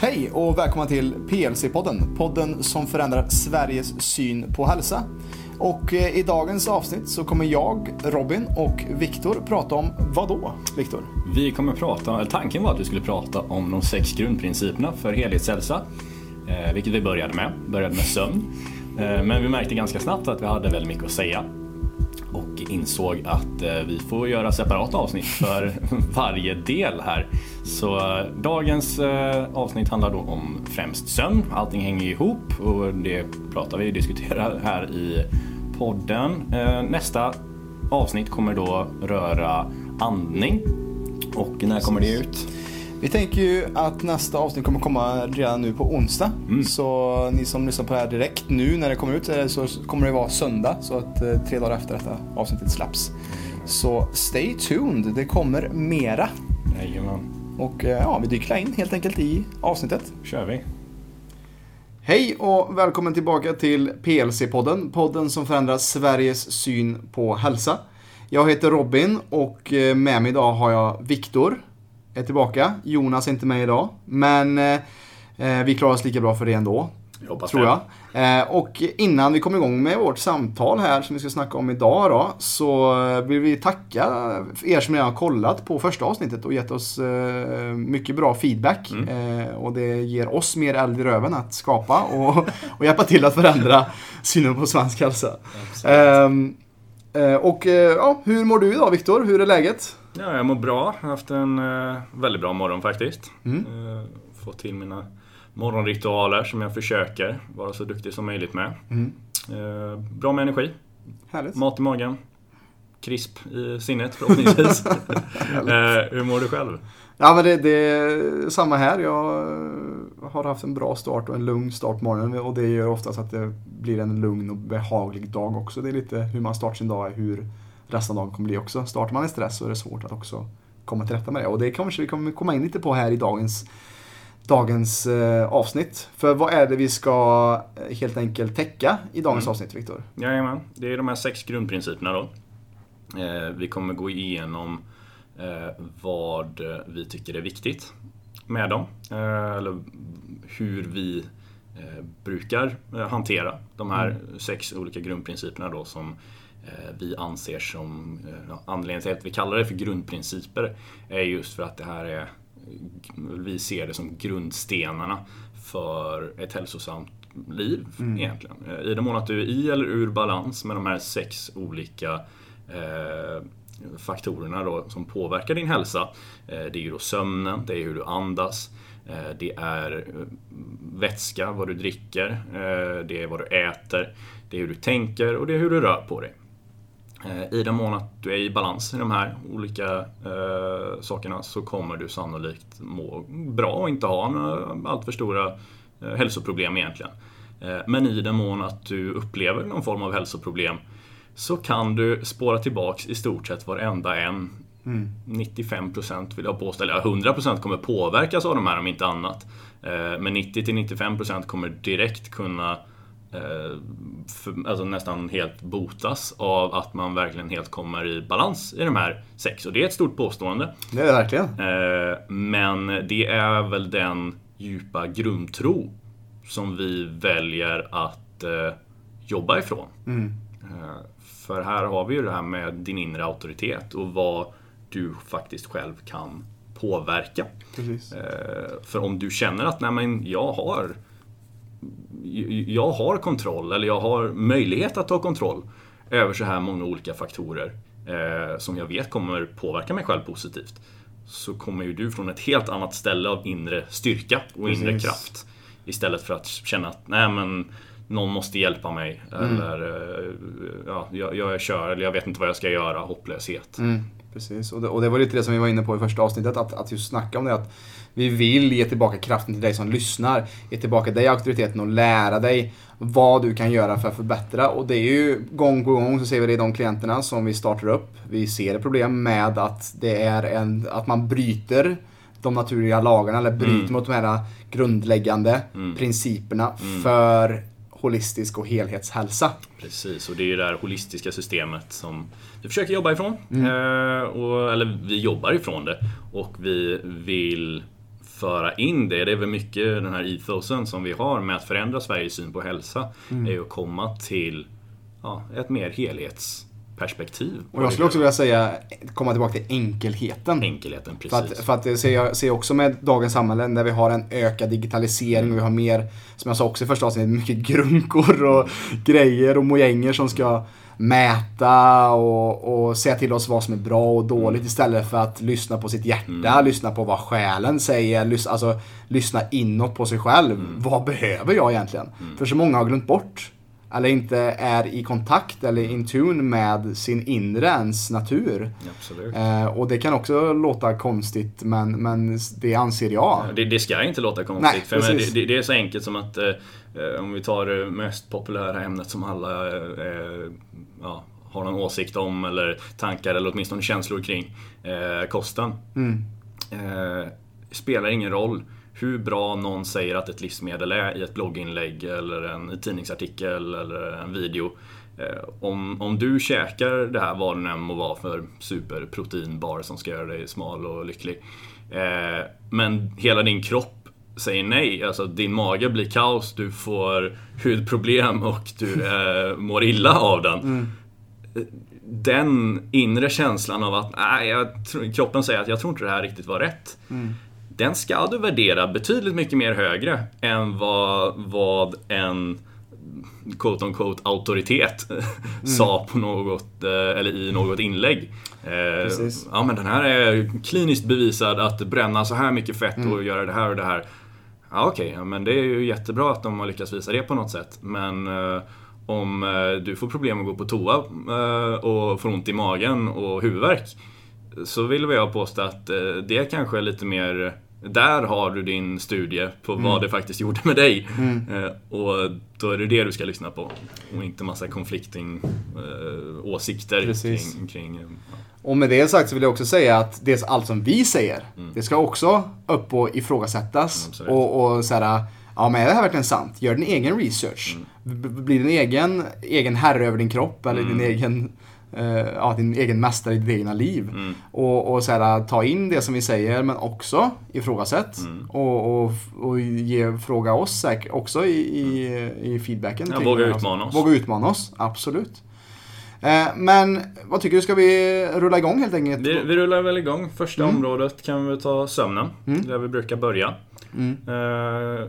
Hej och välkomna till PLC-podden. Podden som förändrar Sveriges syn på hälsa. Och eh, i dagens avsnitt så kommer jag, Robin och Viktor prata om vad då, Viktor? Vi kommer prata, eller tanken var att vi skulle prata om de sex grundprinciperna för helhetshälsa. Eh, vilket vi började med, började med sömn. Eh, men vi märkte ganska snabbt att vi hade väldigt mycket att säga. Insåg att eh, vi får göra separata avsnitt för varje del här. Så eh, dagens eh, avsnitt handlar då om främst sömn. Allting hänger ihop och det pratar vi och diskuterar här i podden. Nästa avsnitt kommer då röra andning. Och när kommer det ut? Vi tänker ju att nästa avsnitt kommer komma redan nu på onsdag. Mm. Så ni som lyssnar på det här direkt nu när det kommer ut eh, så kommer det vara söndag. Så att eh, tre dagar efter detta avsnittet släpps. Så stay tuned, det kommer mera. Jajamän, Och eh, ja, vi dyker in helt enkelt i avsnittet. kör vi. Hej och välkommen tillbaka till PLC-podden. Podden som förändrar Sveriges syn på hälsa. Jag heter Robin och med mig idag har jag Viktor. Är tillbaka. Jonas är inte med idag. Men eh, eh, vi klarar oss lika bra för det ändå. Jag hoppas Tror jag. Eh, och innan vi kommer igång med vårt samtal här som vi ska snacka om idag då. Så eh, vill vi tacka er som redan har kollat på första avsnittet och gett oss eh, mycket bra feedback. Eh, och det ger oss mer eld i röven att skapa och, och hjälpa till att förändra synen på svensk hälsa. Ehm, eh, och ja, hur mår du idag Viktor? Hur är läget? Ja, jag mår bra. Jag har haft en eh, väldigt bra morgon faktiskt. Mm. Eh, fått till mina morgonritualer som jag försöker vara så duktig som möjligt med. Mm. Eh, bra med energi, Härligt. mat i magen, krisp i sinnet förhoppningsvis. eh, hur mår du själv? Ja men det, det är samma här. Jag eh, har haft en bra start och en lugn start på morgonen och det gör oftast att det blir en lugn och behaglig dag också. Det är lite hur man startar sin dag, hur resten av dagen kommer bli också. Startar man i stress så är det svårt att också komma till rätta med det. Och det kanske vi kommer komma in lite på här i dagens, dagens eh, avsnitt. För vad är det vi ska eh, helt enkelt täcka i dagens Mm. avsnitt Viktor? Jajamän, det är de här sex grundprinciperna då. Eh, vi kommer gå igenom eh, vad eh, vi tycker är viktigt med dem. Eller hur vi brukar hantera de här sex olika grundprinciperna då som vi anser som, eh, ja, anledningen till att vi kallar det för grundprinciper är just för att det här är, vi ser det som grundstenarna för ett hälsosamt liv egentligen. Eh, I den mån att du är i eller ur balans med de här sex olika eh, faktorerna då, som påverkar din hälsa. Eh, det är ju då sömnen, det är hur du andas, eh, det är eh, vätska, vad du dricker, eh, det är vad du äter, det är hur du tänker och det är hur du rör på dig. Eh, I den mån att du är i balans i de här olika eh, sakerna så kommer du sannolikt må bra och inte ha några alltför stora eh, hälsoproblem egentligen. Eh, men i den mån att du upplever någon form av hälsoproblem så kan du spåra tillbaks i stort sett varenda en. 95% vill jag påstå, eller 100% kommer påverkas av de här om inte annat. Eh, Men 90-95% kommer direkt kunna för, alltså nästan helt botas av att man verkligen helt kommer i balans i de här sex. Och det är ett stort påstående. Det är det verkligen. Eh, Men det är väl den djupa grundtro som vi väljer att eh, jobba ifrån. Eh, För här har vi ju det här med din inre auktoritet och vad du faktiskt själv kan påverka. Precis. Eh, För om du känner att nej men jag har jag har kontroll eller jag har möjlighet att ta kontroll över så här många olika faktorer eh, som jag vet kommer påverka mig själv positivt. Så kommer ju du från ett helt annat ställe av inre styrka och inre Precis. kraft. Istället för att känna att nej men någon måste hjälpa mig eller eh, ja, jag, jag kör eller jag vet inte vad jag ska göra, hopplöshet. Mm, precis, och det, och det var lite det som vi var inne på i första avsnittet, att, att just snacka om det. Att vi vill ge tillbaka kraften till dig som lyssnar. Ge tillbaka dig auktoriteten och lära dig vad du kan göra för att förbättra. Och det är ju gång på gång så ser vi det i de klienterna som vi startar upp. Vi ser ett problem med att det är en, att man bryter de naturliga lagarna eller bryter mot de här grundläggande principerna för holistisk och helhetshälsa. Precis, och det är ju det här holistiska systemet som vi försöker jobba ifrån. Eh, och, eller vi jobbar ifrån det. Och vi vill föra in det. Det är väl mycket den här ethosen som vi har med att förändra Sveriges syn på hälsa. Mm. är ju att komma till ja, ett mer helhetsperspektiv. På Och jag skulle också vilja säga, komma tillbaka till enkelheten. Enkelheten, För att, precis. för att det ser jag ser också med dagens samhälle där vi har en ökad digitalisering och vi har mer, som jag sa också i första avsnittet, mycket grunkor och grejer och mojänger som ska mäta och, och säga till oss vad som är bra och dåligt istället för att lyssna på sitt hjärta, lyssna på vad själen säger, lyssna, alltså lyssna inåt på sig själv. Vad behöver jag egentligen? För så många har glömt bort eller inte är i kontakt eller in tune med sin inre ens natur. Eh, och det kan också låta konstigt men, men det anser jag. Det, det ska inte låta konstigt. Nej, för precis. det, det är så enkelt som att eh, eh, om vi tar det mest populära ämnet som alla eh, ja, har någon åsikt om eller tankar eller åtminstone känslor kring. Eh, kosten. Mm. Eh, spelar ingen roll hur bra någon säger att ett livsmedel är i ett blogginlägg eller en tidningsartikel eller en video. Eh, om, om du käkar det här, vad det än må vara för superproteinbar som ska göra dig smal och lycklig. Eh, men hela din kropp säger nej, alltså din mage blir kaos, du får hudproblem och du eh, mår illa av den den inre känslan av att nej, jag kroppen säger att jag tror inte det här riktigt var rätt. Den ska du värdera betydligt mycket mer högre än vad, vad en quote on quote auktoritet sa på något, eh, eller i något inlägg. Eh, Precis. Ja men den här är kliniskt bevisad att bränna så här mycket fett och göra det här och det här. Ja okej, ja, men det är ju jättebra att de har lyckats visa det på något sätt. Men eh, om du får problem att gå på toa och får ont i magen och huvudvärk. Så vill jag påstå att det kanske är lite mer där har du din studie på Mm. vad det faktiskt gjorde med dig. Eh, och då är det det du ska lyssna på. Och inte massa conflicting eh, åsikter Precis. kring... kring ja. Och med det sagt så vill jag också säga att det allt som vi säger, det ska också upp och ifrågasättas. Absolut. och och så här, ja men är det här verkligen sant? Gör din egen research. B- Bli din egen, egen herre över din kropp eller din egen eh, ja, din egen mästare i ditt egna liv. Och, och så här, ta in det som vi säger men också ifrågasätt. Och, och, och ge, fråga oss säkert också i, i, i feedbacken. Ja, våga det utmana oss. Våga utmana oss, absolut. Eh, men vad tycker du, ska vi rulla igång helt enkelt? Vi, vi rullar väl igång. Första Mm. området kan vi ta sömnen. Där vi brukar börja. Mm. Eh,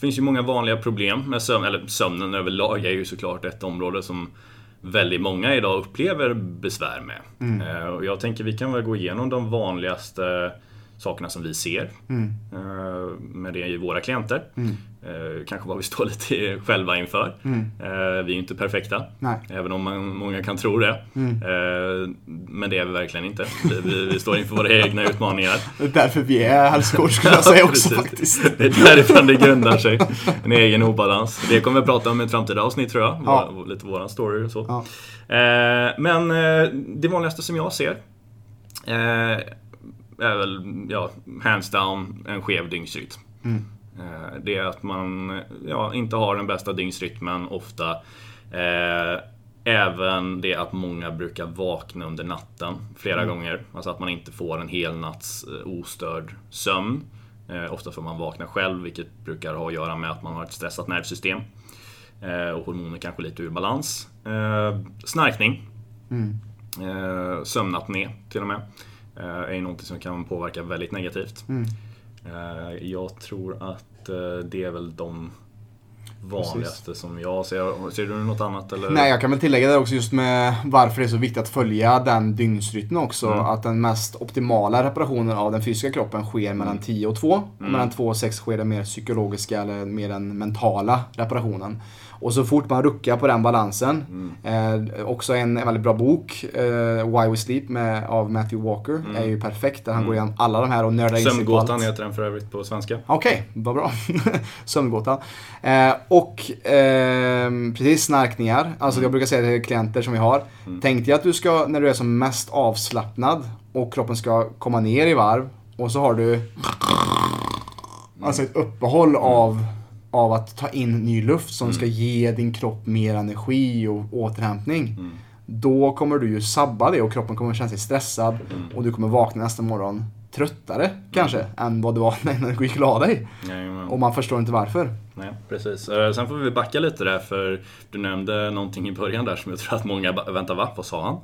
finns ju många vanliga problem med sömn, eller sömnen överlag är ju såklart ett område som väldigt många idag upplever besvär med. Mm. Eh, och jag tänker vi kan väl gå igenom de vanligaste sakerna som vi ser Mm. eh, med det i våra klienter. Mm. Eh, kanske vad vi står lite själva inför. Mm. Eh, vi är ju inte perfekta. Nej. Även om man, många kan tro det. Mm. Men det är vi verkligen inte. Vi, vi, står inför våra egna utmaningar. Det är därför vi är hälsocoach skulle jag säga också faktiskt. Det är därifrån det grundar sig. En egen obalans. Det kommer vi prata om i ett framtida avsnitt tror jag. Ja. Vår, lite våran story och så. Ja. Men det vanligaste som jag ser är väl, ja, hands down, en skev dygnsrytm. Mm. Eh, det är att man ja, inte har den bästa dygnsrytmen ofta. Eh, även det att många brukar vakna under natten flera gånger. Alltså att man inte får en hel natts eh, ostörd sömn. Eh, ofta får man vakna själv, vilket brukar ha att göra med att man har ett stressat nervsystem. Eh, och hormoner kanske lite ur balans. Eh, snarkning. Mm. Sömnapné till och med. Eh, är ju någonting som kan påverka väldigt negativt. Mm. Eh, jag tror att eh, det är väl de vanligaste som jag ser. Ser du något annat? Eller? Nej, jag kan väl tillägga det också just med varför det är så viktigt att följa den dygnsrytmen också. Mm. Att den mest optimala reparationen av den fysiska kroppen sker mellan 10 och 2. Och mellan 2 och 6 sker den mer psykologiska eller mer den mentala reparationen. Och så fort man ruckar på den balansen. Eh, också en, väldigt bra bok, eh, Why We Sleep med, av Matthew Walker, är ju perfekt. Där han går igenom alla de här och nördar in sig på allt. heter den för övrigt på svenska. Okej, vad bra. Sömngåtan. Eh, och ehm, precis snarkningar. Alltså jag brukar säga till klienter som vi har. Tänk dig att du ska, när du är som mest avslappnad och kroppen ska komma ner i varv och så har du alltså ett uppehåll av, av att ta in ny luft som ska ge din kropp mer energi och återhämtning. Då kommer du ju sabba det och kroppen kommer känna sig stressad och du kommer vakna nästa morgon tröttare kanske än vad du var när du gick och la dig. Jajamän. Och man förstår inte varför. Nej, precis. Eh, Sen får vi backa lite där för du nämnde någonting i början där som jag tror att många väntar va? Vad sa han?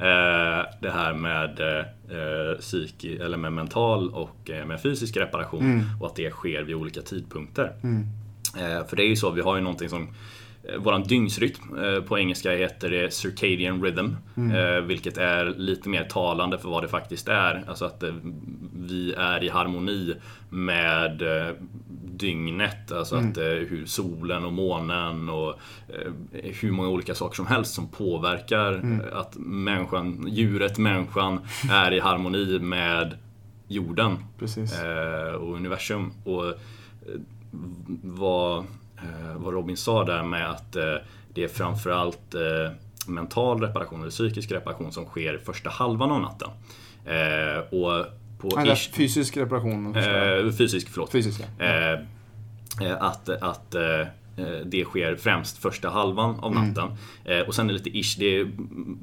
Eh, det här med eh, psyki, eller med mental och med fysisk reparation och att det sker vid olika tidpunkter. Eh, för det är ju så, vi har ju någonting som eh, Våran dygnsrytm eh, på engelska heter det circadian rhythm. eh, Vilket är lite mer talande för vad det faktiskt är. Alltså att eh, vi är i harmoni med eh, dygnet. Alltså att eh, hur solen och månen och eh, hur många olika saker som helst som påverkar eh, att människan, djuret människan är i harmoni med jorden Precis. eh, och universum. Och eh, vad, eh, vad Robin sa där med att eh, det är framförallt eh, mental reparation eller psykisk reparation som sker första halvan av natten. Och på Eller ish, fysisk reparation. fysisk, förlåt. Fysisk, ja. Att att det sker främst första halvan av natten. Eh, och sen är det lite ish, det är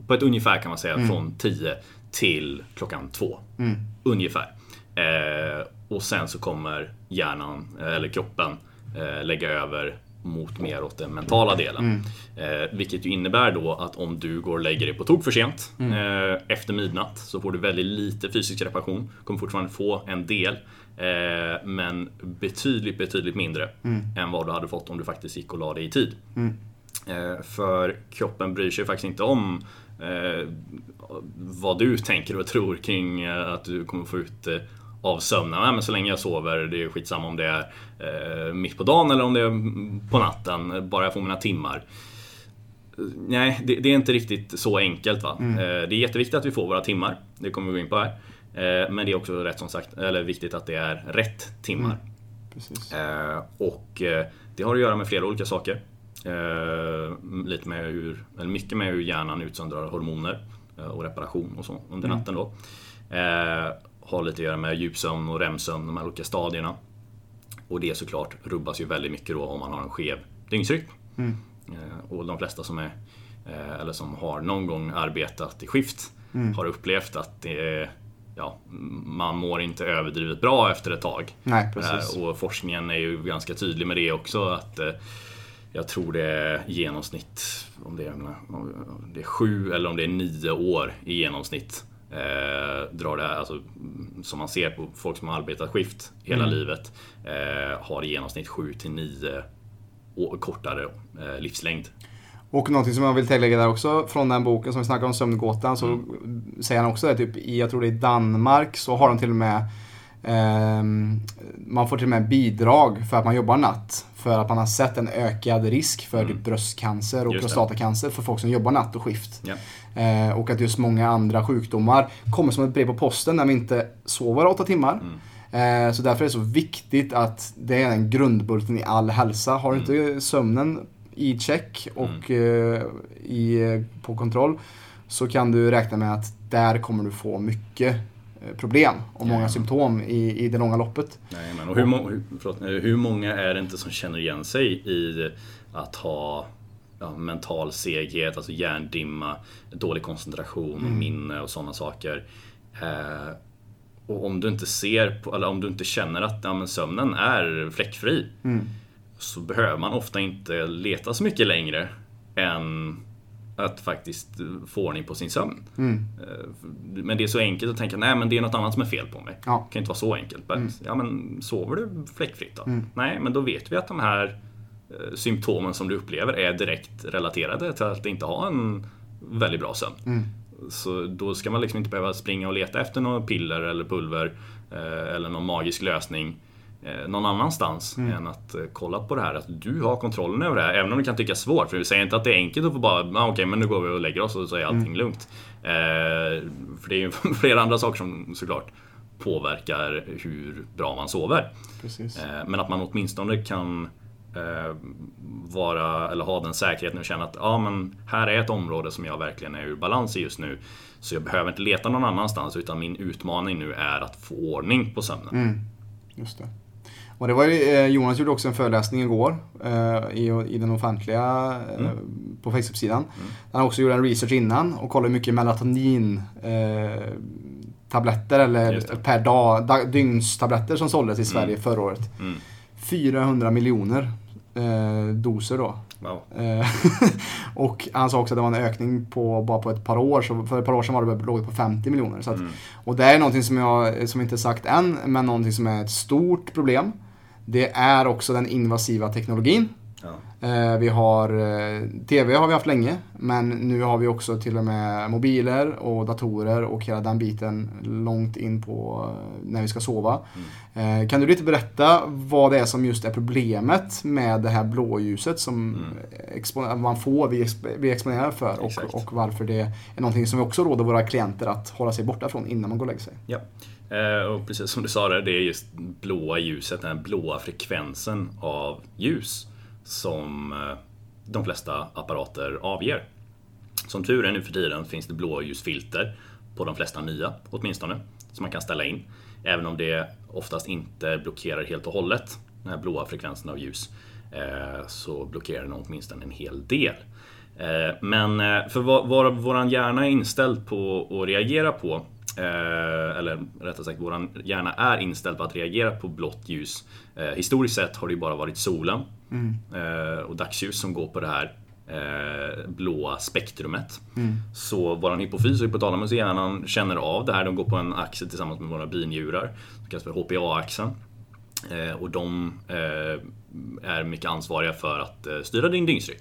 på ett ungefär kan man säga från 10 till klockan 2. Ungefär. Och sen så kommer hjärnan, eh, eller kroppen, eh, lägga över mot mer åt den mentala delen. Eh, vilket ju innebär då att om du går och lägger dig på tok för sent eh, efter midnatt så får du väldigt lite fysisk reparation. Kommer fortfarande få en del eh, men betydligt, betydligt mindre än vad du hade fått om du faktiskt gick och la dig i tid. Eh, för kroppen bryr sig faktiskt inte om vad du tänker och tror kring att du kommer få ut av sömnen. Men så länge jag sover, det är skitsamma om det är eh, mitt på dagen eller om det är på natten, bara jag får mina timmar. Nej, det, det är inte riktigt så enkelt. Va? Eh, det är jätteviktigt att vi får våra timmar, det kommer vi gå in på här. Eh, men det är också rätt som sagt, eller viktigt att det är rätt timmar. Precis. Eh, och eh, det har att göra med flera olika saker. Eh, lite med hur, eller mycket med hur hjärnan utsöndrar hormoner och reparation och så under natten då. Har lite att göra med djupsömn och REM-sömn, de här olika stadierna. Och det såklart rubbas ju väldigt mycket då om man har en skev dygnsrytm. Eh, och de flesta som är eh, eller som har någon gång arbetat i skift har upplevt att det ja, man mår inte överdrivet bra efter ett tag. Nej. Eh, Och forskningen är ju ganska tydlig med det också. att Jag tror det är genomsnitt, om det är, om det är sju eller om det är nio år i genomsnitt. Eh, drar det här, alltså, som man ser på folk som har arbetat skift hela Mm. livet. Eh, har i genomsnitt sju till nio år kortare eh, livslängd. Och någonting som jag vill tillägga där också från den boken som vi snackade om, Sömngåtan, så Mm. säger han också det, typ i, jag tror det är Danmark, så har de till och med ehm, man får till och med bidrag för att man jobbar natt. För att man har sett en ökad risk för typ bröstcancer och Mm. Just det. prostatacancer för folk som jobbar natt och skift. Ja. Eh, och att just många andra sjukdomar kommer som ett brev på posten när vi inte sover åtta timmar. Mm. Eh, så därför är det så viktigt att det är en grundbulten i all hälsa. Har du Mm. inte sömnen i check och eh, i, på kontroll så kan du räkna med att där kommer du få mycket eh, problem och många Ja. symptom i, i det långa loppet. Nej, men och hur, må- hur, förlåt, eh, hur många är det inte som känner igen sig i att ha ja, mental seghet, alltså hjärndimma, dålig koncentration, minne och sådana saker. Eh, och om du inte ser på, eller om du inte känner att ja, men sömnen är fläckfri så behöver man ofta inte leta så mycket längre än att faktiskt få ordning på sin sömn. Eh, Men det är så enkelt att tänka, nej men det är något annat som är fel på mig. Ja. Det kan inte vara så enkelt. But, Ja men sover du fläckfritt då? Nej, men då vet vi att de här symptomen som du upplever är direkt relaterade till att inte ha en väldigt bra sömn. Så då ska man liksom inte behöva springa och leta efter några piller eller pulver eh, eller någon magisk lösning eh, någon annanstans än att eh, kolla på det här. Att du har kontrollen över det här. Även om det kan tyckas svårt. För vi säger inte att det är enkelt att få bara, ah, okej men nu går vi och lägger oss och så är allting lugnt. Eh, för det är ju flera andra saker som såklart påverkar hur bra man sover. Precis. Eh, Men att man åtminstone kan eh, vara, eller ha den säkerheten och känna att ja, men här är ett område som jag verkligen är ur balans i just nu. Så jag behöver inte leta någon annanstans utan min utmaning nu är att få ordning på sömnen. Just det. Och det var ju, eh, Jonas gjorde också en föreläsning igår eh, i, i den offentliga eh, på Facebook-sidan. Han också gjorde en research innan och kollade hur mycket melatonin eh, tabletter eller per dag, dag dygnstabletter som såldes i Sverige förra året. Mm. 400 miljoner eh, doser då. Wow. Eh, och han sa också att det var en ökning på bara på ett par år. Så för ett par år sedan var det låg på 50 miljoner. Så att, Mm. Och det är någonting som jag som inte sagt än, men någonting som är ett stort problem. Det är också den invasiva teknologin. Eh, vi har eh, TV har vi haft länge, men nu har vi också till och med mobiler och datorer och hela den biten långt in på eh, när vi ska sova. Eh, kan du lite berätta vad det är som just är problemet med det här blåljuset som expo- man får, vi, vi exponerar för och, och varför det är någonting som vi också råder våra klienter att hålla sig borta från innan man går och lägger sig. Ja. Och precis som du sa det är just blåa ljuset, den här blåa frekvensen av ljus som eh, de flesta apparater avger. Som tur är nu för tiden finns det blåljusfilter på de flesta nya åtminstone, som man kan ställa in. Även om det oftast inte blockerar helt och hållet den här blåa frekvensen av ljus eh, så blockerar den åtminstone en hel del. Eh, men för vad, vad våran hjärna är inställd på att reagera på eh, eller rättare sagt, våran hjärna är inställd på att reagera på blått ljus. Eh, Historiskt sett har det ju bara varit solen eh, och dagsljus som går på det här eh, blåa spektrumet. Så våran hypofys och hypotalamus i hjärnan känner av det här. De går på en axel tillsammans med våra binjurar, som kallas för HPA-axeln. Eh, och de eh, är mycket ansvariga för att styra din dygnsrytm.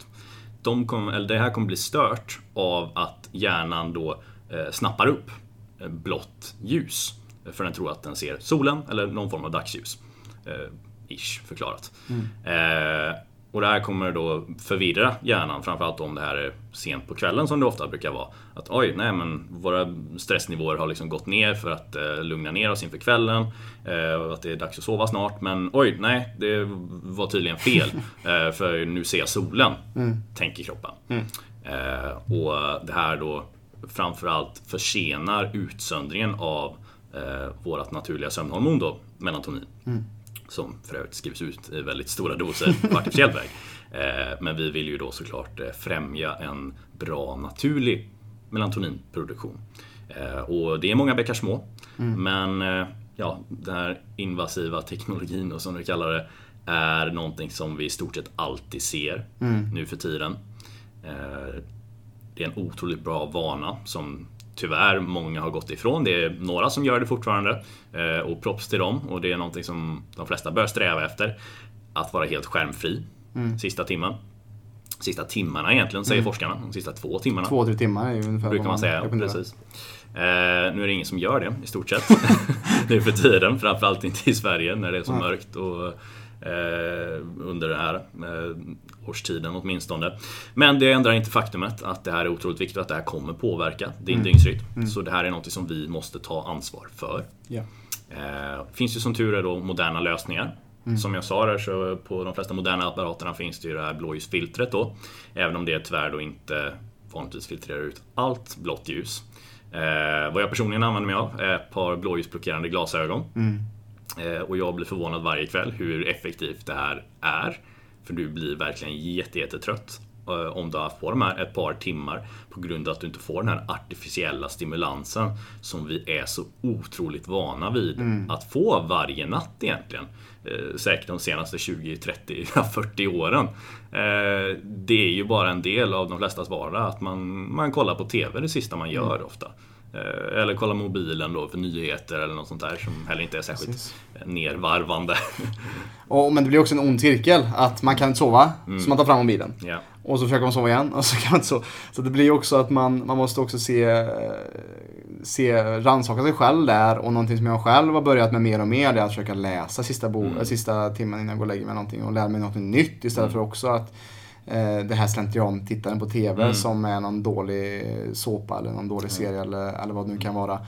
De kom, eller det här kommer bli stört av att hjärnan då snappar upp blått ljus. För den tror att den ser solen eller någon form av dagsljus. Eh, ish förklarat. Eh, och det här kommer då förvirra hjärnan, framförallt om det här är sent på kvällen som det ofta brukar vara. Att oj, nej men våra stressnivåer har liksom gått ner för att eh, lugna ner oss inför kvällen. Eh, att det är dags att sova snart. Men oj, nej, det var tydligen fel. eh, för nu ser jag solen, tänker kroppen. Eh, och det här då framförallt försenar utsöndringen av eh, vårt naturliga sömnhormon då, melatonin. Som för övrigt skrivs ut i väldigt stora doser på artificiell väg. Eh, men vi vill ju då såklart eh, främja en bra naturlig melatoninproduktion. Eh, och det är många bäckar små. Men eh, ja, den här invasiva teknologin då, som du kallar det är någonting som vi i stort sett alltid ser nu för tiden. Det är en otroligt bra vana som tyvärr många har gått ifrån. Det är några som gör det fortfarande eh, och props till dem och det är någonting som de flesta bör sträva efter. Att vara helt skärmfri sista timmen. Sista timmarna egentligen säger forskarna. De sista två timmarna Två, tre timmar är ju ungefär brukar man säga. rekommenderar. Precis. Eh, nu är det ingen som gör det i stort sett. nu för tiden, framförallt inte i Sverige när det är så mörkt och under den här eh, årstiden åtminstone. Men det ändrar inte faktumet att det här är otroligt viktigt att det här kommer påverka din dygnsrytm. Så det här är något som vi måste ta ansvar för. Ja. Eh, finns ju som tur är då moderna lösningar. Som jag sa där så på de flesta moderna apparaterna finns det ju det här blåljusfiltret då. Även om det tyvärr då inte vanligtvis filtrerar ut allt blått ljus. Eh, vad jag personligen använder mig av är ett par blåljusblockerande glasögon. Eh, och jag blir förvånad varje kväll hur effektivt det här är. För du blir verkligen jätte, jättetrött eh, om du har haft på de här ett par timmar på grund av att du inte får den här artificiella stimulansen som vi är så otroligt vana vid att få varje natt egentligen. Eh, säkert de senaste 20, 30, ja, 40 åren. Eh, det är ju bara en del av de flestas vardag att man, man kollar på TV det sista man gör ofta. Eh, Eller kollar mobilen då för nyheter eller något sånt där som heller inte är särskilt Precis. nervarvande. Och, men det blir också en ond cirkel. Att man kan inte sova, så man tar fram mobilen. ja. Och så försöker man sova igen och så kan man inte sova. Så det blir också att man, man måste också se, se rannsaka sig själv där. Och någonting som jag själv har börjat med mer och mer det är att försöka läsa sista, bo, Mm. sista timmen innan jag går och lägger mig någonting. Och lära mig något nytt istället för också att det här slentrian-tittaren på TV Mm. som är någon dålig såpa eller någon dålig serie eller, eller vad det nu kan vara.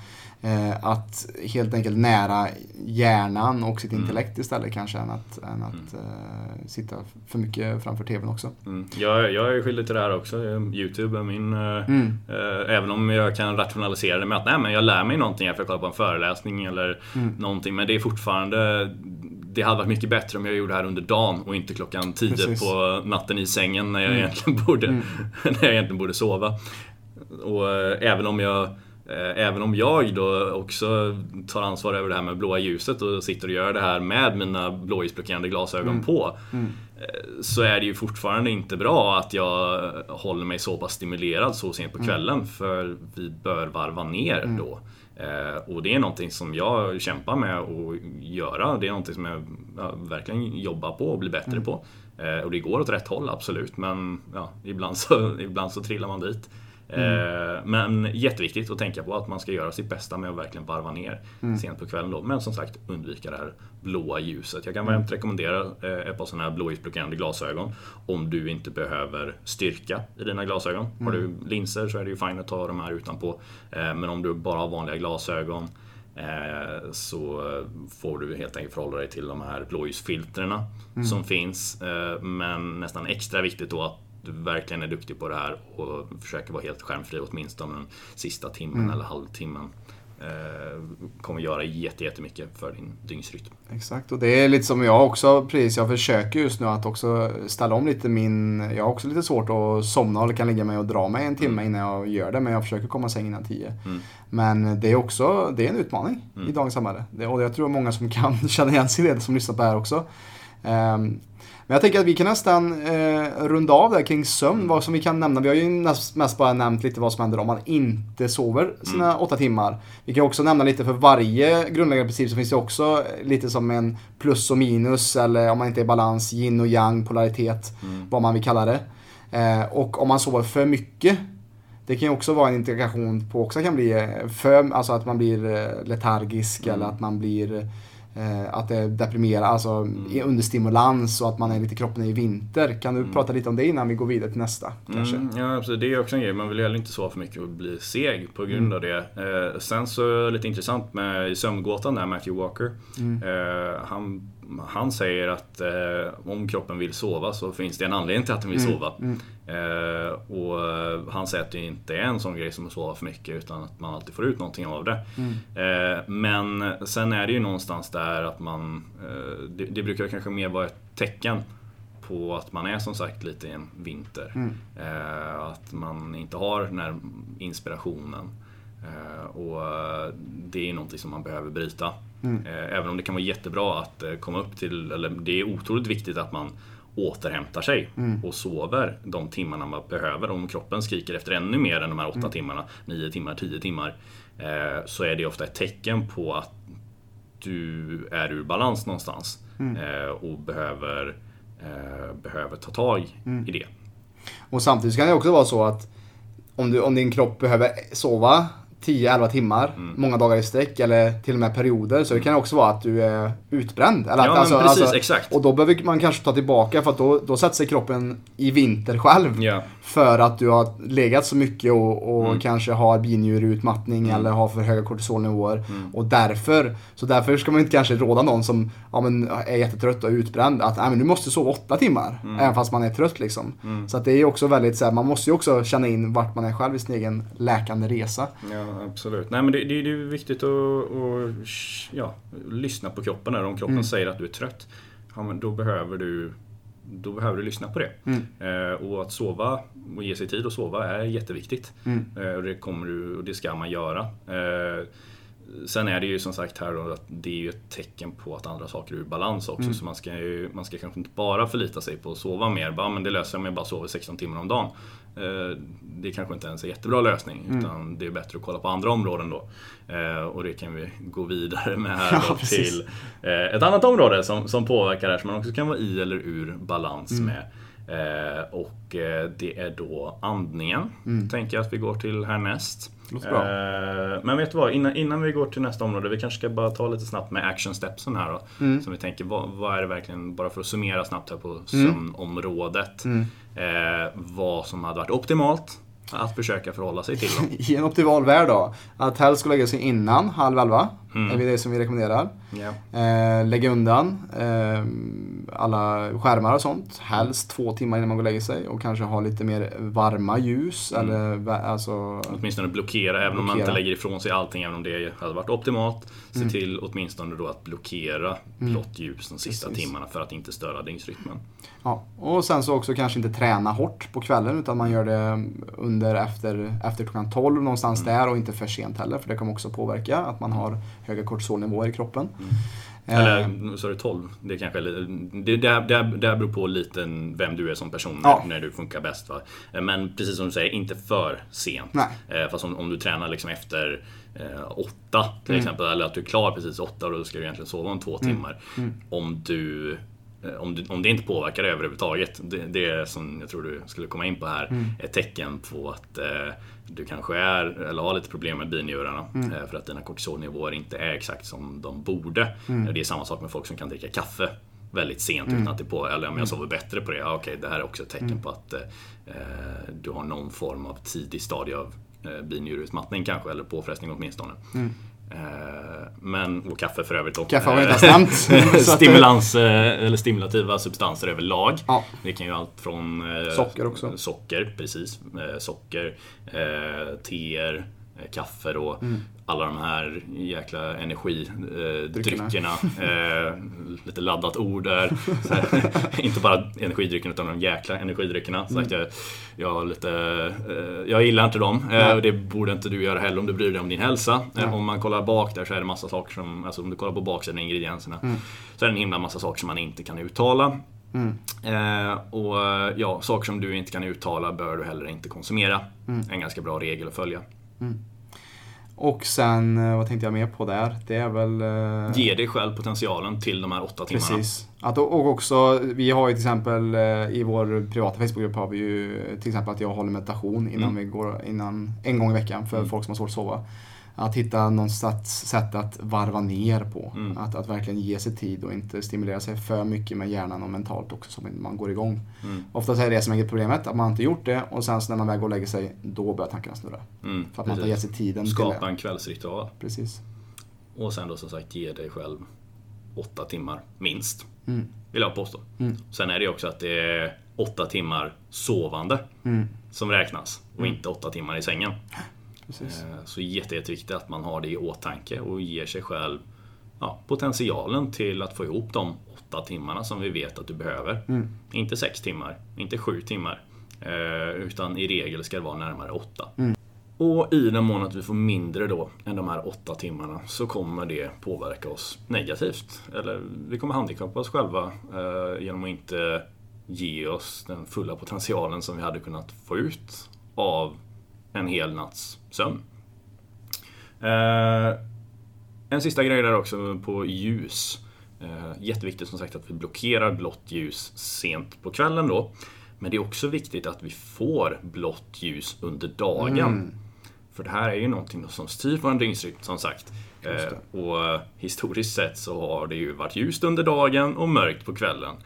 Eh, att helt enkelt nära hjärnan och sitt intellekt istället kanske än att, än att eh, sitta för mycket framför TVn också. Mm. Jag, jag är skyldig till det här också. Youtube är min... eh, Mm. eh, även om jag kan rationalisera det med att nej, men jag lär mig någonting efter att kolla på en föreläsning eller Mm. någonting. Men det är fortfarande... Det hade varit mycket bättre om jag gjorde det här under dagen och inte klockan 10 Precis. på natten i sängen när jag, egentligen, borde, när jag egentligen borde sova. Och eh, även om jag Eh, även om jag då också tar ansvar över det här med blåa ljuset och sitter och gör det här med mina blåljusblockerande glasögon Mm. på. eh, Så är det ju fortfarande inte bra att jag håller mig så pass stimulerad så sent på Mm. kvällen. För vi bör varva ner då. Eh, Och det är någonting som jag kämpar med att göra. Det är någonting som jag ja, verkligen jobbar på och blir bättre Mm. på. Eh, Och det går åt rätt håll, absolut. Men ja, ibland, så, ibland så trillar man dit. Mm. Eh, Men jätteviktigt att tänka på att man ska göra sitt bästa med att verkligen varva ner Mm. sent på kvällen. Då. Men som sagt, undvika det här blåa ljuset. Jag kan Mm. varmt rekommendera eh, ett par sådana här blåljusblockerande glasögon om du inte behöver styrka i dina glasögon. Har Mm. du linser så är det ju fint att ta de här utanpå. Eh, Men om du bara har vanliga glasögon så får du helt enkelt förhålla dig till de här blåljusfiltrerna Mm. som finns. Men nästan extra viktigt då att du verkligen är duktig på det här och försöker vara helt skärmfri åtminstone den sista timmen Mm. eller halvtimmen. Eh, kommer göra jätte- jättemycket för din dygnsrytm. Exakt, och det är lite som jag också precis. Jag försöker just nu att också ställa om lite min... Jag har också lite svårt att somna och kan ligga mig och dra mig en timme innan jag gör det. Men jag försöker komma i säng innan tio. Mm. Men det är också det är en utmaning i dagens samhälle. Det, och jag tror många som kan känna igen sig i det som lyssnar på det här också. Ehm, men jag tänker att vi kan nästan eh, runda av där kring sömn. Vad som vi kan nämna. Vi har ju näst, mest bara nämnt lite vad som händer om man inte sover sina åtta timmar. Vi kan också nämna lite för varje grundläggande princip så finns det också lite som en plus och minus eller om man inte är i balans, yin och yang, polaritet, vad man vill kalla det. Eh, och om man sover för mycket det kan ju också vara en indikation på också kan bli eh, för, alltså att man blir eh, letargisk eller att man blir att det är deprimerad, alltså i understimulans och att man är lite kroppen är i vinter. Kan du prata lite om det innan vi går vidare till nästa? Kanske? Mm, ja, absolut. Det är också en grej. Man vill heller inte sova för mycket och bli seg på grund av det. Eh, sen så lite intressant med sömngåtan där, Matthew Walker. Eh, han, han säger att eh, om kroppen vill sova så finns det en anledning till att den vill sova. Eh, och eh, han säger att det inte är en sån grej som att sova för mycket utan att man alltid får ut någonting av det. Eh, men sen är det ju någonstans där att man, eh, det, det brukar kanske mer vara ett tecken på att man är som sagt lite i en vinter. Eh, att man inte har den här inspirationen. Eh, och eh, det är någonting som man behöver bryta. Eh, även om det kan vara jättebra att komma upp till, eller det är otroligt viktigt att man återhämtar sig och sover de timmarna man behöver. Om kroppen skriker efter ännu mer än de här åtta timmarna, nio timmar, tio timmar, så är det ofta ett tecken på att du är ur balans någonstans eh, och behöver, eh, behöver ta tag i det. Och samtidigt kan det också vara så att om, du, om din kropp behöver sova 10-11 timmar, Mm. många dagar i sträck eller till och med perioder. Så det kan också vara att du är utbränd. Eller Ja, men precis, exakt. Och då behöver man kanske ta tillbaka för att då, då sätter sig kroppen i vinter själv. Ja. För att du har legat så mycket och, och Mm. kanske har binjureutmattning eller har för höga kortisolnivåer. Mm. Och därför, så därför ska man inte kanske råda någon som ja, men, är jättetrött och utbränd att men du måste sova åtta timmar. Mm. Även fast man är trött liksom. Så att det är också väldigt så här, man måste ju också känna in vart man är själv i sin egen läkande resa. Ja, absolut. Nej, men det, det, det är viktigt att, att ja, lyssna på kroppen. Här. Om kroppen säger att du är trött, ja, men då, behöver du, då behöver du lyssna på det. Eh, och att sova och ge sig tid att sova är jätteviktigt. Eh, och, det kommer du, och det ska man göra. Eh, Sen är det ju som sagt här då att det är ju ett tecken på att andra saker är ur balans också. Så man ska, ju, man ska kanske inte bara förlita sig på att sova mer. Bara, men det löser jag om jag bara sover 16 timmar om dagen. Eh, Det kanske inte ens är en jättebra lösning. Utan det är bättre att kolla på andra områden då. Eh, Och det kan vi gå vidare med här Ja, till eh, ett annat område som, som påverkar det här som man också kan vara i eller ur balans med. Eh, och det är då andningen. Tänker jag att vi går till härnäst. Låter bra. Eh, men vet du vad, innan, innan vi går till nästa område, vi kanske ska bara ta lite snabbt med action stepsen här då. Som vi tänker, vad, vad är det verkligen, bara för att summera snabbt här på sömnområdet. Eh, vad som hade varit optimalt att försöka förhålla sig till. Då. I en optimal värld då, att helst ska lägga sig innan halv elva är det som vi rekommenderar. Ja. Eh, lägg undan eh, alla skärmar och sånt. Helst två timmar innan man går och lägger sig. Och kanske ha lite mer varma ljus. Mm. Eller alltså... Åtminstone blockera, även om man Blockera. inte lägger ifrån sig allting, även om det hade varit optimalt. Se Mm. till åtminstone då att blockera blått ljus de sista Precis. timmarna för att inte störa dygnsrytmen. Ja. Och sen så också kanske inte träna hårt på kvällen. Utan man gör det under efter, efter klockan 12 någonstans Mm. där. Och inte för sent heller. För det kommer också påverka att man har höga kortisolnivåer i kroppen. Mm. Eh, Eller, nu sa du 12? Det kanske det där, där, där beror på lite vem du är som person Ja. när du funkar bäst. Va? Men precis som du säger, inte för sent. Nej. Eh, Fast om, om du tränar liksom efter eh, åtta till Mm. exempel, eller att du är klar precis åtta och då ska du egentligen sova om två timmar. Om du eh, om, du, om det inte påverkar dig överhuvudtaget, det, det är som jag tror du skulle komma in på här, Mm. ett tecken på att eh, du kanske är, eller har lite problem med binjurarna. Mm. Eh, för att dina kortisolnivåer inte är exakt som de borde. Mm. Eh, Det är samma sak med folk som kan dricka kaffe väldigt sent utan att det på, eller om jag sover bättre på det, ja, okej det här är också ett tecken Mm. på att eh, eh, du har någon form av tidig stadie av eh, binjureutmattning kanske, eller påfrestning åtminstone. Eh, men, och kaffe för övrigt. Mm. Kaffe har vi inte eh, nämnt. Eh, Stimulans, eh, eller stimulativa substanser överlag. Ja. Det kan ju allt från eh, Socker också. Socker, precis. Eh, socker, eh, teer, eh, kaffe då. Mm. Alla de här jäkla energidryckerna. Eh, lite laddat ord där. Inte bara energidryckerna utan de jäkla energidryckerna. Så att jag, jag, lite, eh, jag gillar inte dem. Eh, och det borde inte du göra heller om du bryr dig om din hälsa. Eh, om man kollar bak där så är det massa saker som, alltså om du kollar på baksidan av ingredienserna. Så är det en himla massa saker som man inte kan uttala. Mm. Eh, och ja, saker som du inte kan uttala bör du heller inte konsumera. En ganska bra regel att följa. Och sen, eh, vad tänkte jag mer på där? Det är väl... eh, Ge dig själv potentialen till de här åtta timmarna. Precis. Att, och också, vi har ju till exempel eh, i vår privata Facebookgrupp har vi ju till exempel att jag håller meditation innan Mm. vi går, innan, en gång i veckan för folk som har svårt att sova. Att hitta något sätt, att varva ner på. Mm. Att, att verkligen ge sig tid och inte stimulera sig för mycket med hjärnan och mentalt också så man går igång. Mm. Oftast är det som är problemet, att man inte gjort det och sen så när man väl går och lägger sig, då börjar tankarna snurra. Mm, För att man inte har gett sig tiden till Skapa det. en kvällsritual. Precis. Och sen då som sagt ge dig själv åtta timmar minst. Mm. Vill jag påstå. Mm. Sen är det också att det är åtta timmar sovande Mm. som räknas. Och inte åtta timmar i sängen. Precis. Eh, Så jätte, jätteviktigt att man har det i åtanke och ger sig själv ja, potentialen till att få ihop de åtta timmarna som vi vet att du behöver. Mm. Inte sex timmar, inte sju timmar. eh, Utan i regel ska det vara närmare åtta. Mm. Och i den mån att vi får mindre då än de här åtta timmarna så kommer det påverka oss negativt. Eller vi kommer handikappa oss själva eh, genom att inte ge oss den fulla potentialen som vi hade kunnat få ut av en hel natts sömn. Eh, en sista grej där också på ljus. Eh, jätteviktigt som sagt att vi blockerar blått ljus sent på kvällen då. Men det är också viktigt att vi får blått ljus under dagen. Mm. För det här är ju någonting som styr vår dygnsrytm som sagt. Eh, och eh, historiskt sett så har det ju varit ljust under dagen och mörkt på kvällen.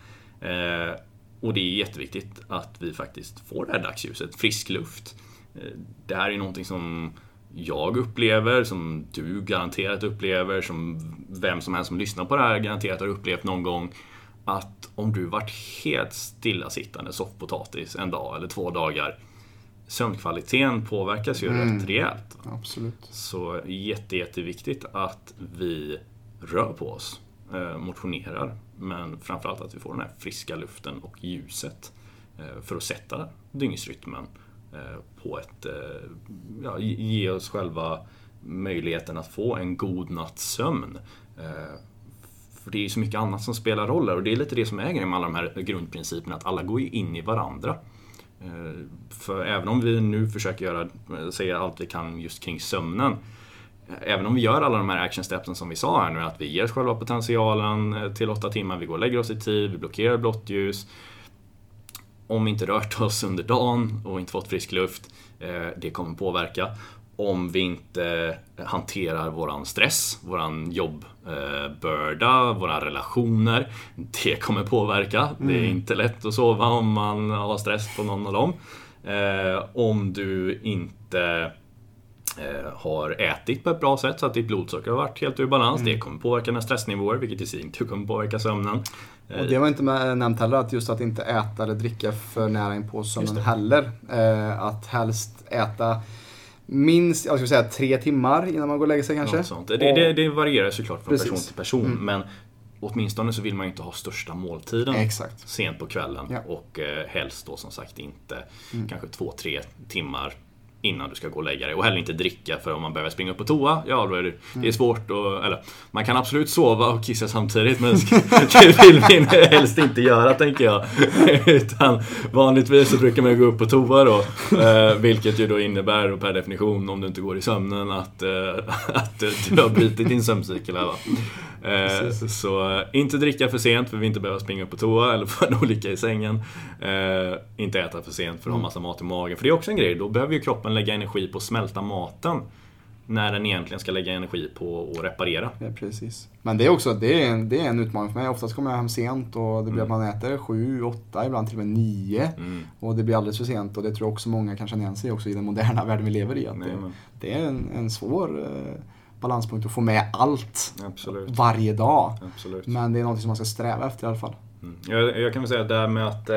Eh, och det är jätteviktigt att vi faktiskt får det här dagsljuset, frisk luft. Eh, det här är någonting som jag upplever, som du garanterat upplever, som vem som helst som lyssnar på det här garanterat har upplevt någon gång. Att om du varit helt stillasittande soffpotatis en dag eller två dagar, sömnkvaliteten påverkas ju Mm. rätt rejält. Absolut. Så jätte, jätteviktigt att vi rör på oss, eh, motionerar, men framförallt att vi får den här friska luften och ljuset eh, för att sätta dygnsrytmen Eh, på ett, eh, ja, ge- oss själva möjligheten att få en god natts sömn. Eh, för det är ju så mycket annat som spelar roll här och det är lite det som är grejen med alla de här grundprinciperna, att alla går ju in i varandra. För även om vi nu försöker göra, säga allt vi kan just kring sömnen. Även om vi gör alla de här action stepsen som vi sa här nu, att vi ger oss själva potentialen till åtta timmar, vi går och lägger oss i tid, vi blockerar blått ljus. Om vi inte rört oss under dagen och inte fått frisk luft, eh, det kommer påverka. Om vi inte hanterar våran stress, våran jobbbörda, våra relationer. Det kommer påverka. Det är inte lätt att sova om man har stress på någon av dem. Eh, om du inte har ätit på ett bra sätt så att ditt blodsocker har varit helt ur balans. Det kommer påverka dina stressnivåer vilket i sin tur kommer påverka sömnen. Eh, Och det var inte med, nämnt heller, att just att inte äta eller dricka för nära in på sömnen heller. Eh, att helst äta minst, jag skulle säga tre timmar innan man går och lägger sig kanske. Det, det, det varierar såklart från Precis. person till person. Mm. Men åtminstone så vill man ju inte ha största måltiden Exakt. sent på kvällen. Ja. Mm. Och eh, helst då som sagt inte kanske två, tre timmar innan du ska gå och lägga dig. Och heller inte dricka för om man behöver springa upp på toa, ja då är det, det är Mm. svårt att, eller man kan absolut sova och kissa samtidigt men det vill vi helst inte göra tänker jag. Utan vanligtvis så brukar man gå upp på toa då. Eh, vilket ju då innebär då per definition om du inte går i sömnen att, eh, att du har brutit din sömncykel här va. Eh, så eh, inte dricka för sent för vi inte behöver springa upp på toa eller få en olycka i sängen. Inte äta för sent för att ha massa mat i magen. För det är också en grej, då behöver ju kroppen lägga energi på att smälta maten. När den egentligen ska lägga energi på att reparera. Ja, precis. Men det är också det är en, det är en utmaning för mig. Oftast kommer jag hem sent och det blir att man äter sju, åtta, ibland till och med nio. Mm. Och det blir alldeles för sent och det tror jag också många kan känna igen sig också i den moderna världen vi lever i. Att Nej, det, det är en, en svår eh, balanspunkt att få med allt absolut. varje dag. absolut. Men det är något som man ska sträva efter i alla fall. Mm. Jag, jag kan väl säga det här med att eh,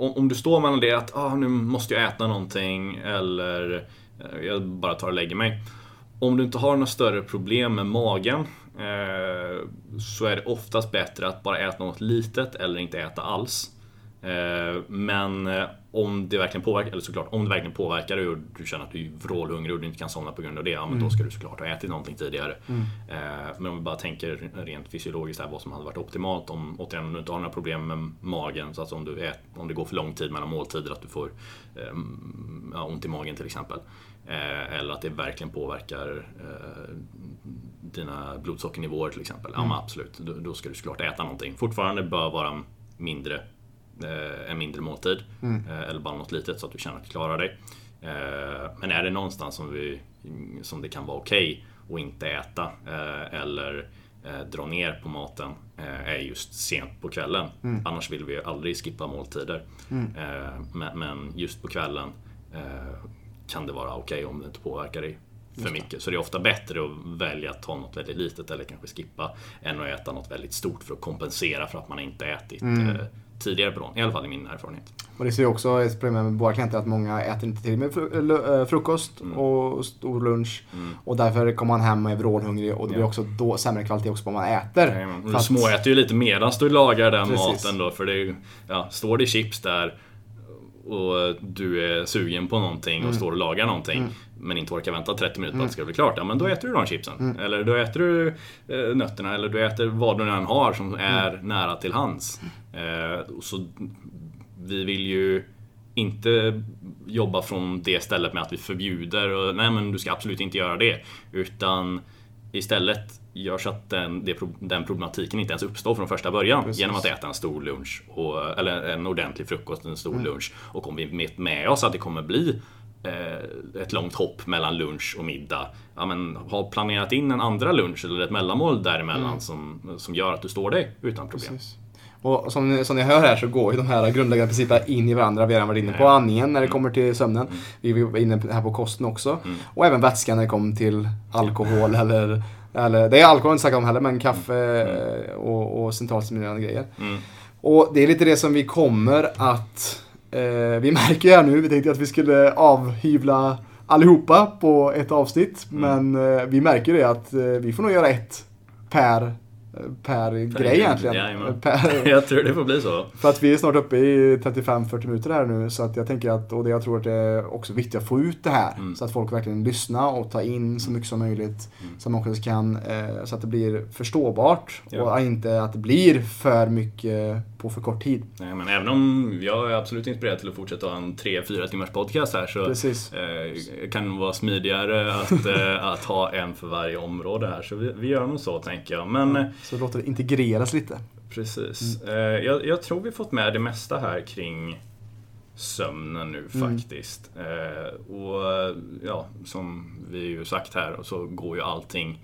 om, om du står mellan det att ah, nu måste jag äta någonting eller eh, jag bara tar och lägger mig. Om du inte har några större problem med magen eh, så är det oftast bättre att bara äta något litet eller inte äta alls. Eh, men eh, om det verkligen påverkar, eller såklart om det verkligen påverkar dig och du känner att du är vrålhungrig och du inte kan somna på grund av det, ja men då ska du såklart ha ätit någonting tidigare. Eh, men om vi bara tänker rent fysiologiskt här, vad som hade varit optimalt om, återigen, om du inte har några problem med magen, så att om, du ät, om det går för lång tid mellan måltider, att du får eh, ja, ont i magen till exempel. Eh, eller att det verkligen påverkar eh, dina blodsockernivåer till exempel. Ja men absolut, då, då ska du såklart äta någonting. Fortfarande bör vara mindre, en mindre måltid. Eh, eller bara något litet så att du känner att du klarar dig. Eh, men är det någonstans som, vi, som det kan vara okej att inte äta eh, eller eh, dra ner på maten eh, är just sent på kvällen. Annars vill vi ju aldrig skippa måltider. Eh, men, just på kvällen eh, kan det vara okej om det inte påverkar dig för mycket. Så det är ofta bättre att välja att ta något väldigt litet eller kanske skippa än att äta något väldigt stort för att kompensera för att man inte ätit eh, tidigare på dagen. I alla fall i min erfarenhet. Och det ser ju också ett problem med våra klienter att många äter inte till med eh, frukost Mm. och stor lunch. Och därför kommer man hem och är vrålhungrig och det blir Ja. också då sämre kvalitet också på vad man äter. För Du att- småäter ju lite medan du lagar den Precis. maten då. För det ju, ja, står det chips där och du är sugen på någonting Mm. och står och lagar någonting men inte orkar vänta 30 minuter på att det ska bli klart. Ja men då Mm. äter du de chipsen. Eller då äter du eh, nötterna eller du äter vad du än har som Mm. är nära till hands. Eh, så vi vill ju inte jobba från det stället med att vi förbjuder och nej men du ska absolut inte göra det. Utan istället gör så att den, den problematiken inte ens uppstår från första början. Precis. Genom att äta en stor lunch, och, eller en ordentlig frukost, en Mm. stor lunch. Och om vi vet med oss att det kommer bli ett långt hopp mellan lunch och middag. Ja, men, ha planerat in en andra lunch eller ett mellanmål däremellan som, som gör att du står dig utan problem. Mm. Precis. Och som ni, som ni hör här så går ju de här grundläggande principerna in i varandra. Vi har redan varit inne på Ja. andningen när det kommer till sömnen. Vi var inne här på kosten också. Och även vätskan när det kommer till alkohol eller, eller det är alkohol inte sagt om heller, men kaffe och, och centralstimulerande grejer. Mm. Och det är lite det som vi kommer att... Eh, vi märker ju här nu, vi tänkte att vi skulle avhyvla allihopa på ett avsnitt. Men eh, vi märker det att eh, vi får nog göra ett per, per, grej grej, egentligen. Per, Jag tror det får bli så. för att vi är snart uppe i 35-40 minuter här nu så att jag tänker att, och det jag tror att det är också viktigt att få ut det här. Mm. Så att folk verkligen lyssnar och tar in så mycket som möjligt. Så, man också kan, eh, så att det blir förståbart Ja. och inte att det blir för mycket på för kort tid. Nej, men även om jag är absolut inspirerad till att fortsätta ha en 3-4 timmars podcast här så Precis. eh, kan det vara smidigare att, eh, att ha en för varje område här. Så vi, vi gör nog så tänker jag. Men eh, Så låter det integreras lite. precis. Eh, jag, jag tror vi fått med det mesta här kring sömnen nu faktiskt. Eh, och ja, som vi ju sagt här så går ju allting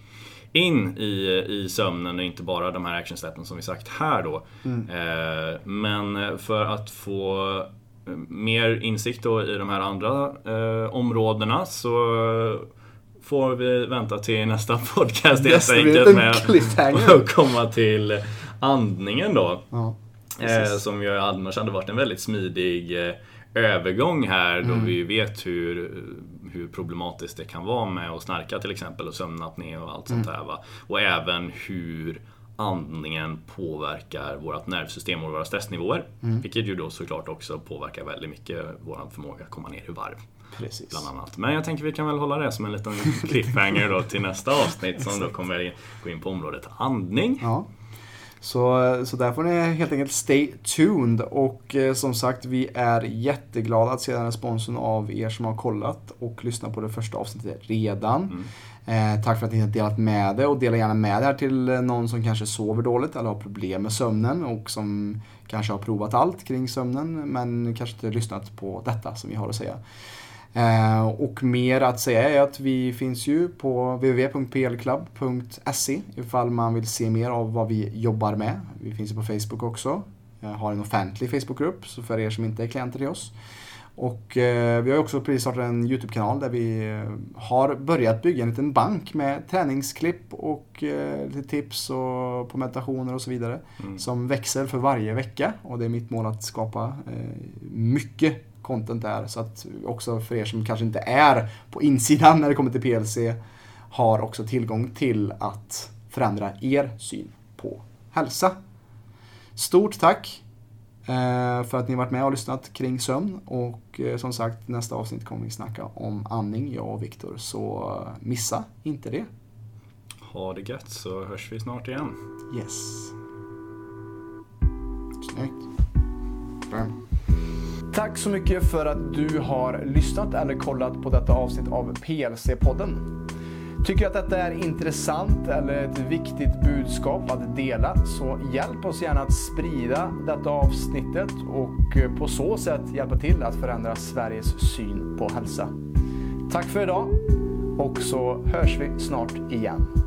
in i, i sömnen och inte bara de här actionsteppen som vi sagt här då. Eh, men för att få eh, mer insikt då i de här andra eh, områdena så får vi vänta till nästa podcast helt blir enkelt en med att komma till andningen då. Ja, Eh, som ju annars hade varit en väldigt smidig eh, övergång här då Mm. vi vet hur, hur problematiskt det kan vara med att snarka till exempel och sömnapné och allt Mm. sånt där. Va? Och även hur andningen påverkar vårt nervsystem och våra stressnivåer. Mm. Vilket ju då såklart också påverkar väldigt mycket vår förmåga att komma ner i varv. precis. Bland annat. Men jag tänker vi kan väl hålla det som en liten cliffhanger då till nästa avsnitt som då kommer gå in på området andning. Ja. Så, så där får ni helt enkelt stay tuned. Och eh, som sagt, vi är jätteglada att se den responsen av er som har kollat och lyssnat på det första avsnittet redan. Eh, tack för att ni har delat med det och dela gärna med det här till eh, någon som kanske sover dåligt eller har problem med sömnen och som kanske har provat allt kring sömnen men kanske inte lyssnat på detta som vi har att säga. Eh, och mer att säga är att vi finns ju på www.plclub.se ifall man vill se mer av vad vi jobbar med. Vi finns ju på Facebook också. Jag har en offentlig Facebookgrupp så för er som inte är klienter till oss. Och eh, vi har också precis startat en YouTube-kanal där vi eh, har börjat bygga en liten bank med träningsklipp och eh, lite tips och på meditationer och så vidare. Mm. Som växer för varje vecka och det är mitt mål att skapa mycket content där. Så att också för er som kanske inte är på insidan när det kommer till PLC har också tillgång till att förändra er syn på hälsa. Stort tack eh, för att ni varit med och lyssnat kring sömn och eh, som sagt nästa avsnitt kommer vi snacka om andning, jag och Viktor. Så eh, missa inte det. Ha det gött så hörs vi snart igen. Yes. Snyggt. Bam. Tack så mycket för att du har lyssnat eller kollat på detta avsnitt av PLC-podden. Tycker du att detta är intressant eller ett viktigt budskap att dela så hjälp oss gärna att sprida detta avsnittet och eh, på så sätt hjälpa till att förändra Sveriges syn på hälsa. Tack för idag och så hörs vi snart igen.